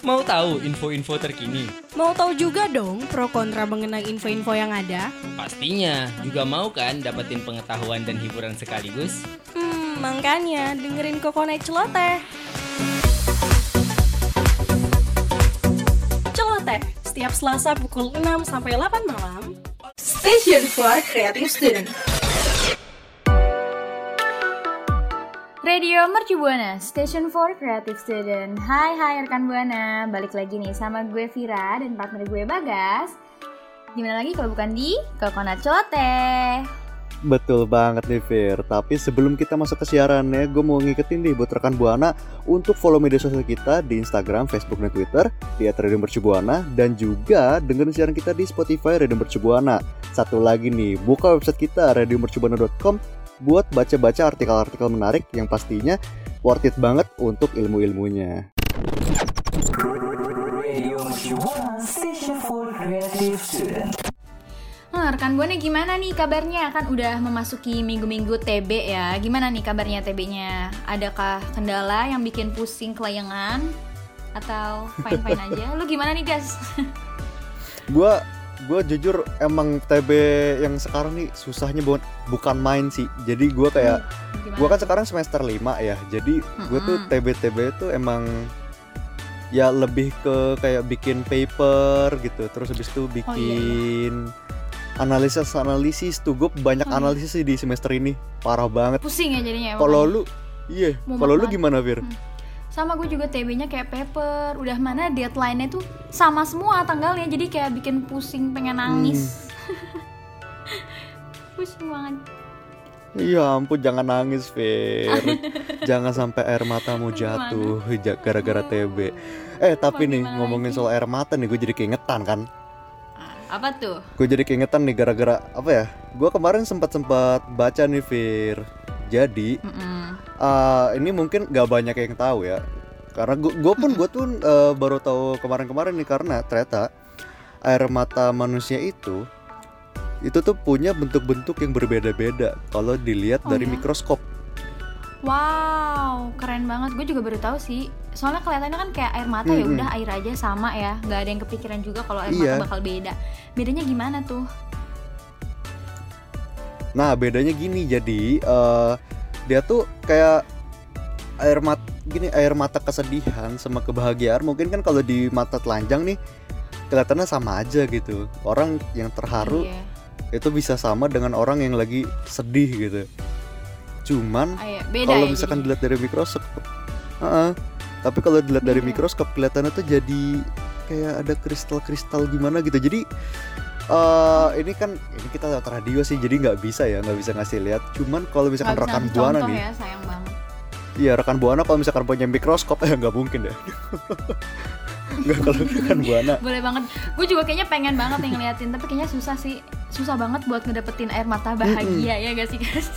Mau tahu info-info terkini? Mau tahu juga dong pro kontra mengenai info-info yang ada? Pastinya. Juga mau kan dapetin pengetahuan dan hiburan sekaligus? Hmm, makanya dengerin Kokonet Celoteh. Celoteh, setiap Selasa pukul 6 sampai 8 malam. Station for Creative Student. Radio Mercu Buana, Station for Creative Student. Hai hai rekan Buana, balik lagi nih sama gue Vira dan partner gue Bagas. Gimana lagi kalau bukan di Coconut Celoteh? Betul banget nih Fir Tapi sebelum kita masuk ke siarannya Gue mau ngingetin nih buat rekan Buana Untuk follow media sosial kita di Instagram, Facebook, dan Twitter Di Radio Mercubuana Dan juga dengerin siaran kita di Spotify Radio Mercubuana Satu lagi nih, buka website kita radiomercubuana.com Buat baca-baca artikel-artikel menarik Yang pastinya worth it banget untuk ilmu-ilmunya Hmm, rekan Buana gimana nih kabarnya? Kan udah memasuki minggu-minggu TB ya. Gimana nih kabarnya TB-nya? Adakah kendala yang bikin pusing kelayangan? Atau fine-fine aja? Lu gimana nih guys? Gue gue jujur emang TB yang sekarang nih susahnya buat bukan main sih jadi gue kayak Gimana? gue kan sekarang semester 5 ya jadi gue tuh. TB TB itu emang ya lebih ke kayak bikin paper gitu terus habis itu Oh, iya, bikin analisis analisis tuh gue banyak Hmm. analisis sih di semester ini parah banget pusing ya jadinya. kalau makanya. lu iya kalau lu gimana Fir Hmm. Sama gue juga TB-nya kayak paper. Udah mana deadline-nya tuh sama semua tanggalnya. Jadi kayak bikin pusing pengen nangis. Pusing banget. Iya ampun jangan nangis Fir Jangan sampai air matamu jatuh ja- gara-gara TB Eh tapi nih ngomongin soal air mata nih gue jadi keingetan kan? Ah, apa tuh? Gue jadi keingetan nih gara-gara apa ya? Gue kemarin sempat-sempat baca nih Fir Jadi Mm-mm. eh, ini mungkin gak banyak yang tahu ya Karena gue pun gue tuh eh, baru tahu kemarin-kemarin nih karena ternyata air mata manusia itu itu tuh punya bentuk-bentuk yang berbeda-beda kalau dilihat Oh dari ya? mikroskop. wow keren banget gue juga baru tahu sih soalnya kelihatannya kan kayak air mata ya Mm-mm. udah air aja sama ya nggak ada yang kepikiran juga kalau air Iya. mata bakal beda bedanya gimana tuh Nah bedanya gini jadi eh, dia tuh kayak air mata gini air mata kesedihan sama kebahagiaan mungkin kan kalau di mata telanjang nih kelihatannya sama aja gitu orang yang terharu Iya. itu bisa sama dengan orang yang lagi sedih gitu cuman iya. kalau ya misalkan dilihat dari mikroskop Heeh. tapi kalau dilihat dari Beda. mikroskop kelihatannya tuh jadi kayak ada kristal-kristal gimana gitu jadi eh ini kan ini kita lewat radio sih jadi nggak bisa ya nggak bisa ngasih lihat. Cuman kalau misalkan bisa rekan buana nih. ya sayang banget. Iya rekan buana kalau misalkan punya mikroskop eh nggak mungkin ya nggak kalau rekan buana. Boleh banget. Gue juga kayaknya pengen banget nih ngeliatin tapi kayaknya susah sih. Susah banget buat ngedapetin air mata bahagia ya gak sih guys?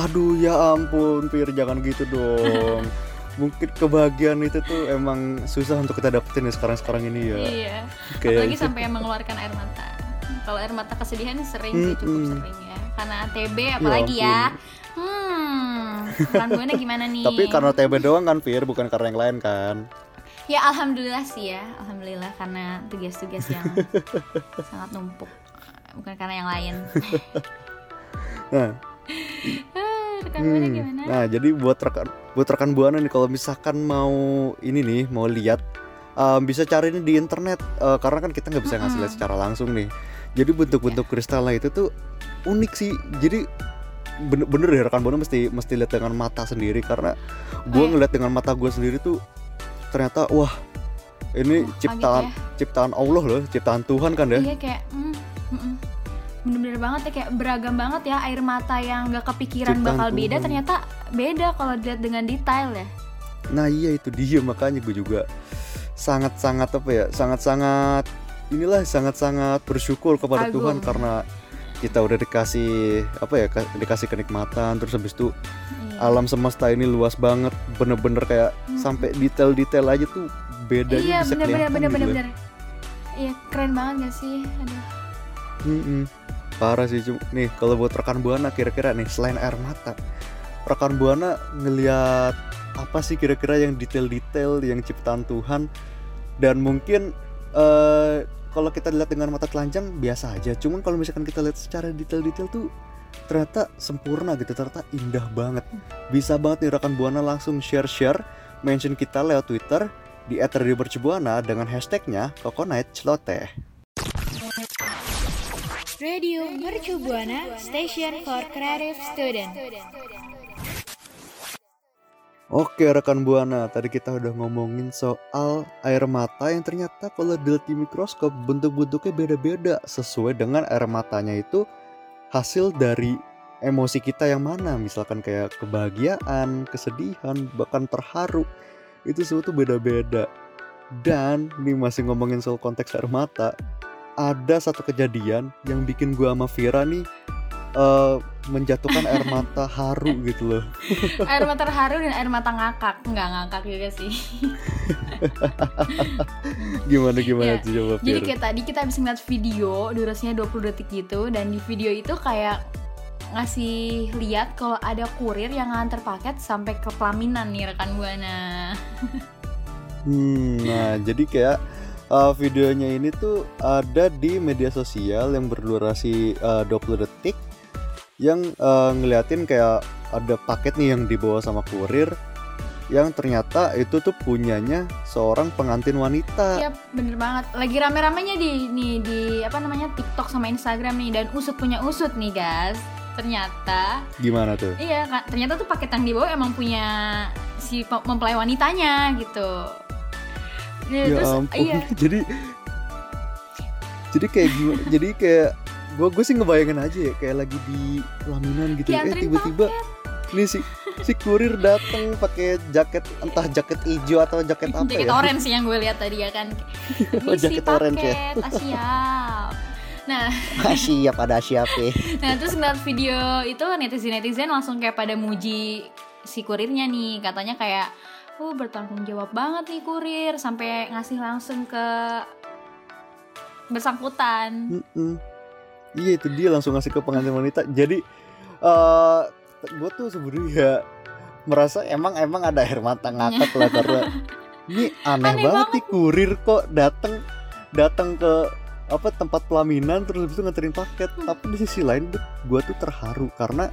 Aduh ya ampun Pir jangan gitu dong. Mungkin kebahagiaan itu tuh emang susah untuk kita dapetin ya sekarang-sekarang ini ya. Iya. Kayak apalagi gitu. sampai mengeluarkan air mata kalau air mata kesedihan sering sih cukup sering ya. Karena TB apalagi ya, hmm kan buana gimana nih? Tapi karena TB doang kan Fir, bukan karena yang lain kan. ya alhamdulillah sih ya. Alhamdulillah karena tugas-tugas yang sangat numpuk. Bukan karena yang lain. Nah, Ah, rekan hmm, gimana? Nah jadi buat rekan buat rekan buana nih kalau misalkan mau ini nih mau lihat um, bisa cari ini di internet uh, karena kan kita nggak bisa ngasih lihat secara langsung nih. Jadi bentuk-bentuk kristalnya itu tuh unik sih. Jadi bener, bener ya rekan buana mesti mesti lihat dengan mata sendiri karena gue iya. ngeliat dengan mata gue sendiri tuh ternyata wah ini Oh, ciptaan ya. ciptaan Allah loh, ciptaan Tuhan kan ya. Iya kayak mm, mm, mm. bener-bener banget ya kayak beragam banget ya air mata yang gak kepikiran Ciptaan bakal beda Tuhan. ternyata beda kalau dilihat dengan detail ya. Nah iya itu dia makanya gue juga sangat-sangat apa ya sangat-sangat inilah sangat-sangat bersyukur kepada Agung. Tuhan karena kita udah dikasih apa ya ka- dikasih kenikmatan terus habis itu Iya. alam semesta ini luas banget bener-bener kayak Mm-mm. sampai detail-detail aja tuh bedanya Iya bisa bener-bener kelihatan bener-bener gitu ya. bener. Iya keren banget gak sih? Aduh. Mm-mm. parah sih nih kalau buat rekan buana kira-kira nih selain air mata rekan buana ngelihat apa sih kira-kira yang detail-detail yang ciptaan Tuhan dan mungkin eh kalau kita lihat dengan mata telanjang biasa aja cuman kalau misalkan kita lihat secara detail-detail tuh ternyata sempurna gitu ternyata indah banget bisa banget nih rekan buana langsung share-share mention kita lewat Twitter di @radiomercubuana dengan hashtagnya Coconut Celoteh. Radio Mercu Buana Station for Creative Student. Oke rekan buana, tadi kita udah ngomongin soal air mata yang ternyata kalau dilihat di mikroskop bentuk-bentuknya beda-beda. Sesuai dengan air matanya itu hasil dari emosi kita yang mana, misalkan kayak kebahagiaan, kesedihan, bahkan terharu. Itu semua tuh beda-beda. Dan nih masih ngomongin soal konteks air mata, ada satu kejadian yang bikin gua sama Vira nih eh, menjatuhkan air mata haru gitu loh. Air mata terharu dan air mata ngakak. Enggak ngakak juga sih. Gimana gimana Iya, tuh coba Jadi kayak tadi kita habis ngeliat video durasinya 20 detik gitu dan di video itu kayak ngasih lihat kalau ada kurir yang nganter paket sampai ke pelaminan nih rekan buana. Hmm, nah jadi kayak uh, videonya ini tuh ada di media sosial yang berdurasi uh, 20 detik yang uh, ngeliatin kayak ada paket nih yang dibawa sama kurir yang ternyata itu tuh punyanya seorang pengantin wanita. Iya bener banget. Lagi rame-ramenya di nih di apa namanya TikTok sama Instagram nih dan usut punya usut nih guys. Ternyata Gimana tuh? iya ternyata tuh paket yang dibawa emang punya si pe- mempelai wanitanya gitu. Ya, Ya terus ampun. iya jadi jadi kayak gimana? jadi kayak gue gue sih ngebayangin aja ya kayak lagi di pelaminan gitu. Eh Dianterin tiba-tiba nih si si kurir datang pakai jaket entah jaket hijau atau jaket apa jaket ya? orange sih yang gue lihat tadi ya kan. Oh, jaket orange ya? paket, ah, siap. Nah, Ah, siap ada siap ya. nah terus ngeliat video itu netizen-netizen langsung kayak pada muji si kurirnya nih. Katanya kayak, oh bertanggung jawab banget nih kurir sampai ngasih langsung ke bersangkutan. Mm-mm. Iya itu dia langsung ngasih ke pengantin wanita. Jadi eh gue tuh sebenarnya merasa emang emang ada air mata ngakak lah karena ini aneh, Aneh banget nih kurir kok datang datang ke apa tempat pelaminan terus habis itu nganterin paket. Tapi di sisi lain gue tuh terharu karena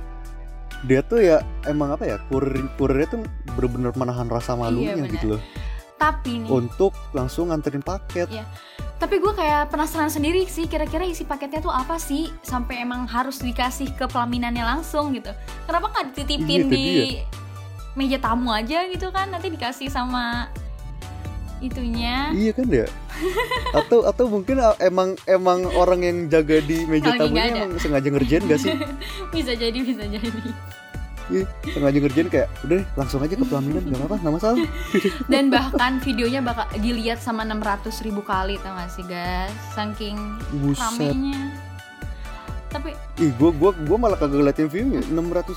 dia tuh ya emang apa ya kurir kurirnya tuh bener-bener menahan rasa malunya benar. gitu loh Tapi nih, untuk langsung nganterin paket. Tapi gue kayak penasaran sendiri sih kira-kira isi paketnya tuh apa sih sampai emang harus dikasih ke pelaminannya langsung gitu. Kenapa nggak dititipin Iya, di meja tamu aja gitu kan nanti dikasih sama itunya. Iya kan ya? atau atau mungkin uh, emang emang orang yang jaga di meja nggak tamunya emang sengaja ngerjain gak sih? bisa jadi bisa jadi Iya, sengaja ngerjain kayak udah langsung aja ke pelaminan gak apa-apa, nggak masalah. dan bahkan videonya bakal dilihat sama 600 ribu kali tau gak sih guys saking Buset. ramenya tapi Ih, gua gua gua malah kagak ngeliatin viewnya 600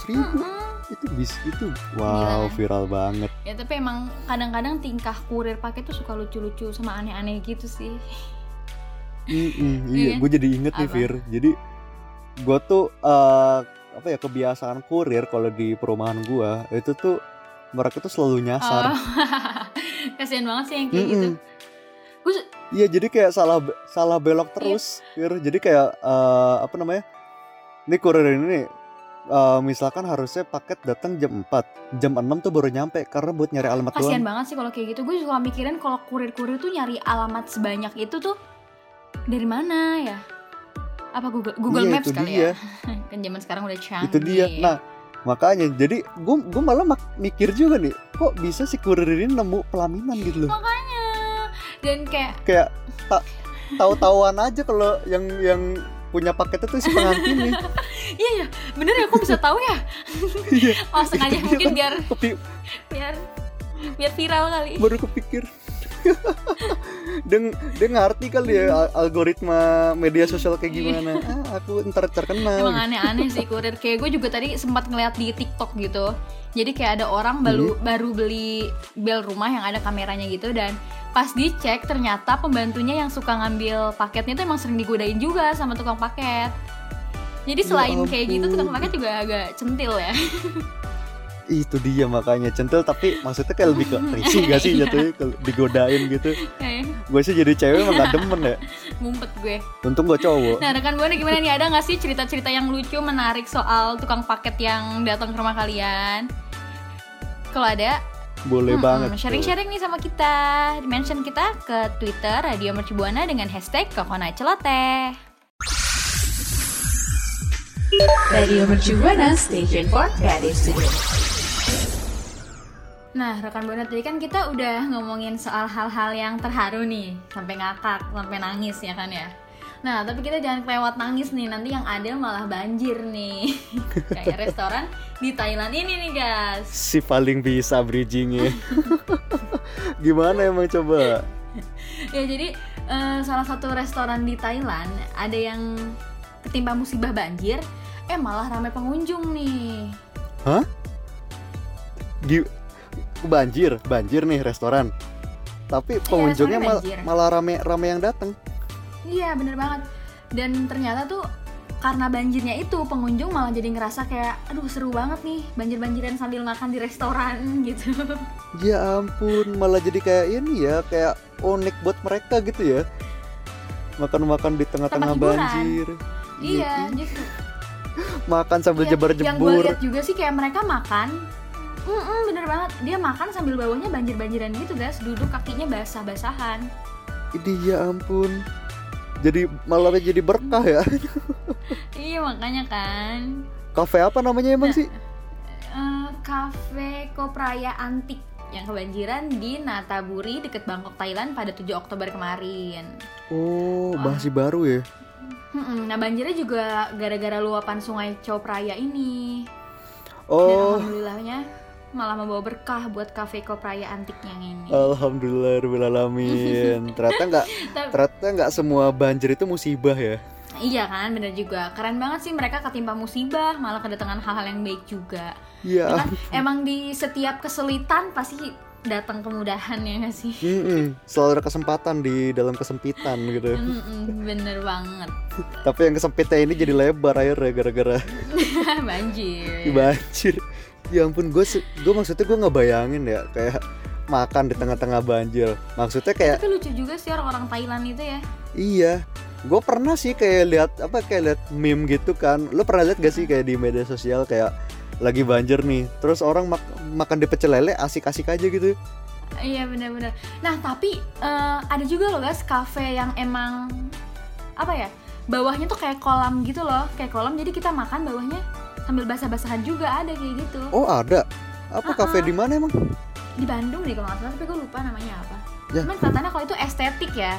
ribu. mm-mm. Itu bis itu. Wow, Gila. viral banget. ya tapi emang kadang-kadang tingkah kurir paket tuh suka lucu-lucu sama aneh-aneh gitu sih Mm-mm, Iya iya, kan? gue jadi inget nih Apa? Fir. Jadi gua tuh eh apa ya kebiasaan kurir kalau di perumahan gua itu tuh mereka tuh selalu nyasar. oh. kasihan banget sih yang kayak gitu Mm-mm. gue Iya jadi kayak salah salah belok terus, Fir. Jadi kayak eh, apa namanya? Ini kurir ini nih, eh, misalkan harusnya paket datang jam 4 Jam 6 tuh baru nyampe karena buat nyari alamat kasihan doang. banget sih kalau kayak gitu gue suka mikirin kalau kurir-kurir tuh nyari alamat sebanyak itu tuh dari mana ya apa Google Google Iya, Maps kali dia. ya kan zaman sekarang udah canggih Itu dia. Nah, makanya jadi gue gue malah mak- mikir juga nih, kok bisa si kurir ini nemu pelaminan gitu loh. makanya. Dan kayak Kayak tak tahu-tahuan aja kalau yang yang punya paketnya tuh si pengantin nih. iya ya bener ya kok bisa tahu ya? Iya, oh sengaja Itu dia mungkin kan? biar biar biar viral kali. Baru kepikir dia ngerti kali ya al- algoritma media sosial kayak gimana. Ah, aku ntar terkenal. Emang aneh-aneh sih kurir. Kayak gue juga tadi sempat ngeliat di TikTok gitu. Jadi kayak ada orang baru Hmm. baru beli bel rumah yang ada kameranya gitu Dan pas dicek ternyata pembantunya yang suka ngambil paketnya itu emang sering digodain juga sama tukang paket. Jadi Ya selain kayak gitu tukang paket juga agak centil ya itu dia makanya centil tapi maksudnya kayak lebih ke risih gak sih Iya. jatuhnya digodain gitu Kayak gue sih jadi cewek emang gak demen ya Ngumpet gue. untung gue cowok Nah, rekan Buana gimana nih? Ada nggak sih cerita-cerita yang lucu, menarik soal tukang paket yang datang ke rumah kalian? Kalau ada, boleh hmm, banget tuh. sharing-sharing nih sama kita. Mention kita ke Twitter Radio Mercubuana dengan hashtag Coconut Celoteh. Radio Mercu Buana Station for Creative Studio. Nah, rekan Buana tadi kan kita udah ngomongin soal hal-hal yang terharu nih, sampai ngakak, sampai nangis ya kan ya. Nah, tapi kita jangan kelewat nangis nih, nanti yang ada malah banjir nih. Kayak restoran di Thailand ini nih, guys. si paling bisa bridgingnya gimana emang coba Ya, jadi eh, salah satu restoran di Thailand ada yang ketimpa musibah banjir, eh malah ramai pengunjung nih. hah Gi- banjir banjir nih restoran tapi pengunjungnya restorannya mal- banjir. malah rame rame yang datang Iya bener banget Dan ternyata tuh karena banjirnya itu pengunjung malah jadi ngerasa kayak aduh seru banget nih banjir-banjiran sambil makan di restoran gitu. ya ampun malah jadi kayak ini ya kayak unik buat mereka gitu ya makan-makan di tengah-tengah Tempat hiburan. banjir iya, justru. makan sambil Iya, Yang gue lihat juga sih kayak mereka makan Mm-mm, bener banget. Dia makan sambil bawahnya banjir-banjiran gitu guys. Duduk kakinya basah-basahan. Ini ya ampun. Jadi malah jadi berkah ya? Iya makanya kan. Kafe apa namanya emang Nah. sih? Cafe Kopraya Antik yang kebanjiran di Nataburi deket Bangkok Thailand pada 7 Oktober kemarin. Oh Wah. masih baru ya? Nah banjirnya juga gara-gara luapan sungai Chao Phraya ini Dan oh alhamdulillahnya malah membawa berkah buat kafe Kopraya antik yang ini. Alhamdulillah alamin ternyata nggak ternyata nggak semua banjir itu musibah ya. Iya kan bener juga. Keren banget sih mereka ketimpa musibah Malah kedatangan hal-hal yang baik juga. Ya ya kan emang di setiap kesulitan pasti datang kemudahan ya gak sih? Mm-mm, selalu ada kesempatan di dalam kesempitan gitu. Mm-mm, Bener banget. Tapi yang kesempitnya ini jadi lebar akhirnya gara-gara Banjir. Banjir ya ampun gue gue maksudnya gue nggak bayangin ya kayak makan di tengah-tengah banjir. Maksudnya kayak Tapi lucu juga sih orang-orang Thailand itu ya. Iya. Gue pernah sih kayak lihat apa kayak lihat meme gitu kan. Lo pernah lihat gak sih kayak di media sosial kayak lagi banjir nih terus orang mak- makan di pecel lele asik-asik aja gitu? Iya bener-bener. Nah tapi eh, ada juga loh guys cafe yang emang Apa ya Bawahnya tuh kayak kolam gitu loh Kayak kolam. Jadi kita makan bawahnya Sambil basah-basahan juga ada kayak gitu. Oh ada? Apa kafe Uh-uh. di mana emang? Di Bandung deh kalau nggak salah Tapi gue lupa namanya apa. Ya. Cuman kelihatannya kalau itu estetik ya.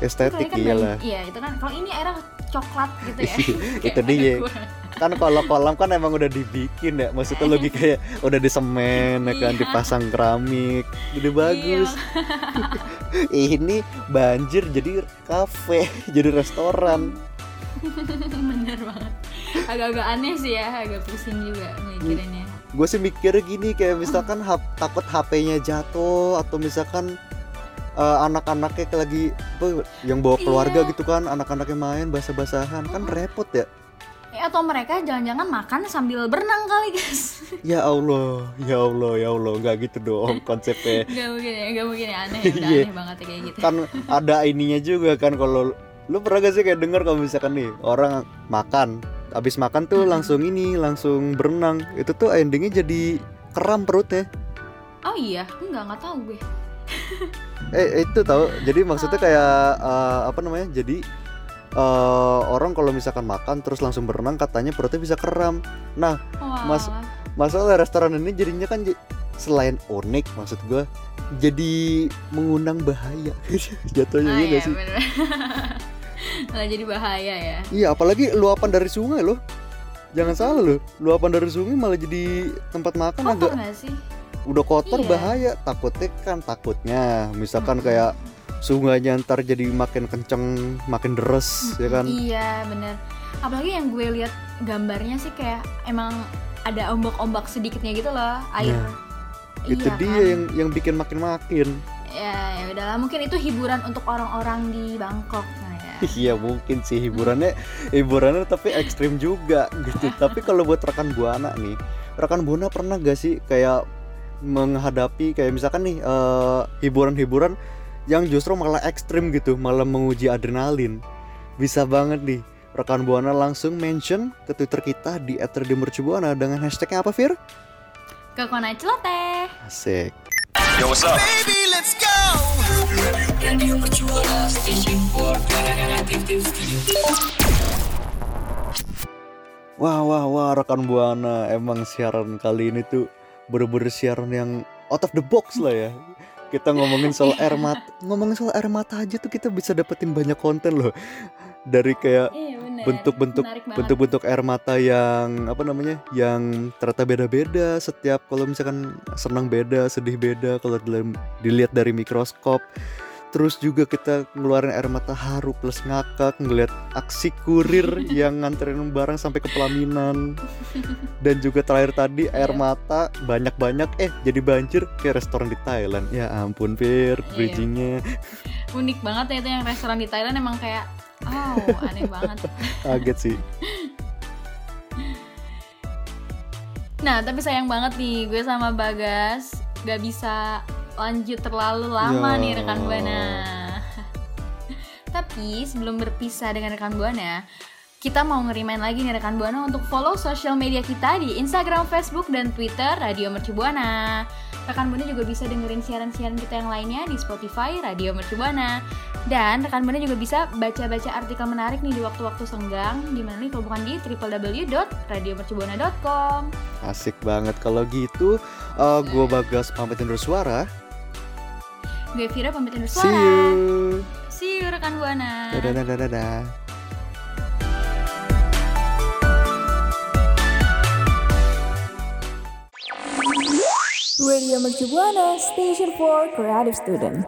Estetik kan iyalah. Iya itu kan Kalau ini airnya coklat gitu ya. Itu Kayak dia. kan kalau kolam kan emang udah dibikin ya. Maksudnya lagi kayak udah disemen ya kan Iya. dipasang keramik jadi bagus. Ini banjir jadi kafe jadi restoran. Bener banget Agak-agak aneh sih ya Agak pusing juga mikirinnya gue sih mikir gini kayak misalkan hap- takut HP-nya jatuh atau misalkan eh, anak-anaknya lagi apa, yang bawa keluarga Iya. gitu kan anak-anaknya main basah-basahan kan repot ya Eh, Atau mereka jangan-jangan makan sambil berenang kali guys ya Allah ya Allah ya Allah nggak gitu dong konsepnya Gak mungkin ya, gak mungkin ya aneh ya, udah Iya. aneh banget ya kayak gitu. kan ada ininya juga kan kalau lu pernah gak sih kayak denger kalau misalkan nih orang makan habis makan tuh langsung ini langsung berenang. Itu tuh endingnya jadi kram perutnya. Oh iya, enggak nggak tahu gue. eh itu tahu jadi maksudnya kayak eh, apa namanya? Jadi eh, orang kalau misalkan makan terus langsung berenang katanya perutnya bisa kram nah Wah. Mas- masalah restoran ini jadinya kan selain unik maksud gua jadi mengundang bahaya. Jatuhnya Ah, iya iya, gak sih. Malah jadi bahaya ya. Iya, apalagi luapan dari sungai loh. Jangan salah loh, luapan dari sungai malah jadi tempat makan Kotor agak nggak sih? udah kotor Iya. bahaya. Takutnya kan takutnya, misalkan Mm-mm. kayak sungainya ntar jadi makin kenceng, makin deres, ya kan? Iya bener. Apalagi yang gue lihat gambarnya sih kayak emang ada ombak-ombak sedikitnya gitu loh air. Nah, Itu Iya dia kan? yang yang bikin makin makin. Ya, ya udahlah mungkin itu hiburan untuk orang-orang di Bangkok. Iya mungkin sih hiburannya hiburannya tapi ekstrim juga gitu. tapi kalau buat rekan buana nih, rekan buana pernah gak sih kayak menghadapi kayak misalkan nih eh, hiburan-hiburan yang justru malah ekstrim gitu, malah menguji adrenalin. Bisa banget nih, rekan Buana langsung mention ke Twitter kita di @radiomercubuana dengan hashtagnya apa, Fir? Kekona celoteh. Asik. Yo, what's up? Wah, wah, wah, rekan Buana, emang siaran kali ini tuh bener-bener siaran yang out of the box lah ya. Kita ngomongin soal air mata, ngomongin soal air mata aja tuh kita bisa dapetin banyak konten loh. Dari kayak Bener. bentuk-bentuk bentuk-bentuk air mata yang apa namanya yang ternyata beda-beda setiap kalau misalkan senang beda sedih beda kalau dilihat dari mikroskop terus juga kita ngeluarin air mata haru plus ngakak ngelihat aksi kurir yang nganterin barang sampai ke pelaminan dan juga terakhir tadi air Iya. mata banyak-banyak eh jadi banjir kayak restoran di Thailand ya ampun Fir Iya. bridgingnya Unik banget ya itu yang restoran di Thailand emang kayak Oh, aneh banget. kaget sih Nah, tapi sayang banget nih, gue sama Bagas gak bisa lanjut terlalu lama nih rekan Buana. tapi sebelum berpisah dengan rekan Buana, kita mau ngerimain lagi nih rekan Buana untuk follow sosial media kita di Instagram, Facebook, dan Twitter Radio Mercu Buana. Rekan Buana juga bisa dengerin siaran-siaran kita yang lainnya di Spotify Radio Mercu Buana. Dan rekan Buana juga bisa baca-baca artikel menarik nih di waktu-waktu senggang, di mana nih kalau bukan di www.radiomercubuana.com. Asik banget kalau gitu. uh, gua Bagas pamit undur suara. Gue Vira pamit undur See suara. you. See you rekan Buana. Dadah dadah dadah. Radio Mercu Buana, Station for Creative Student.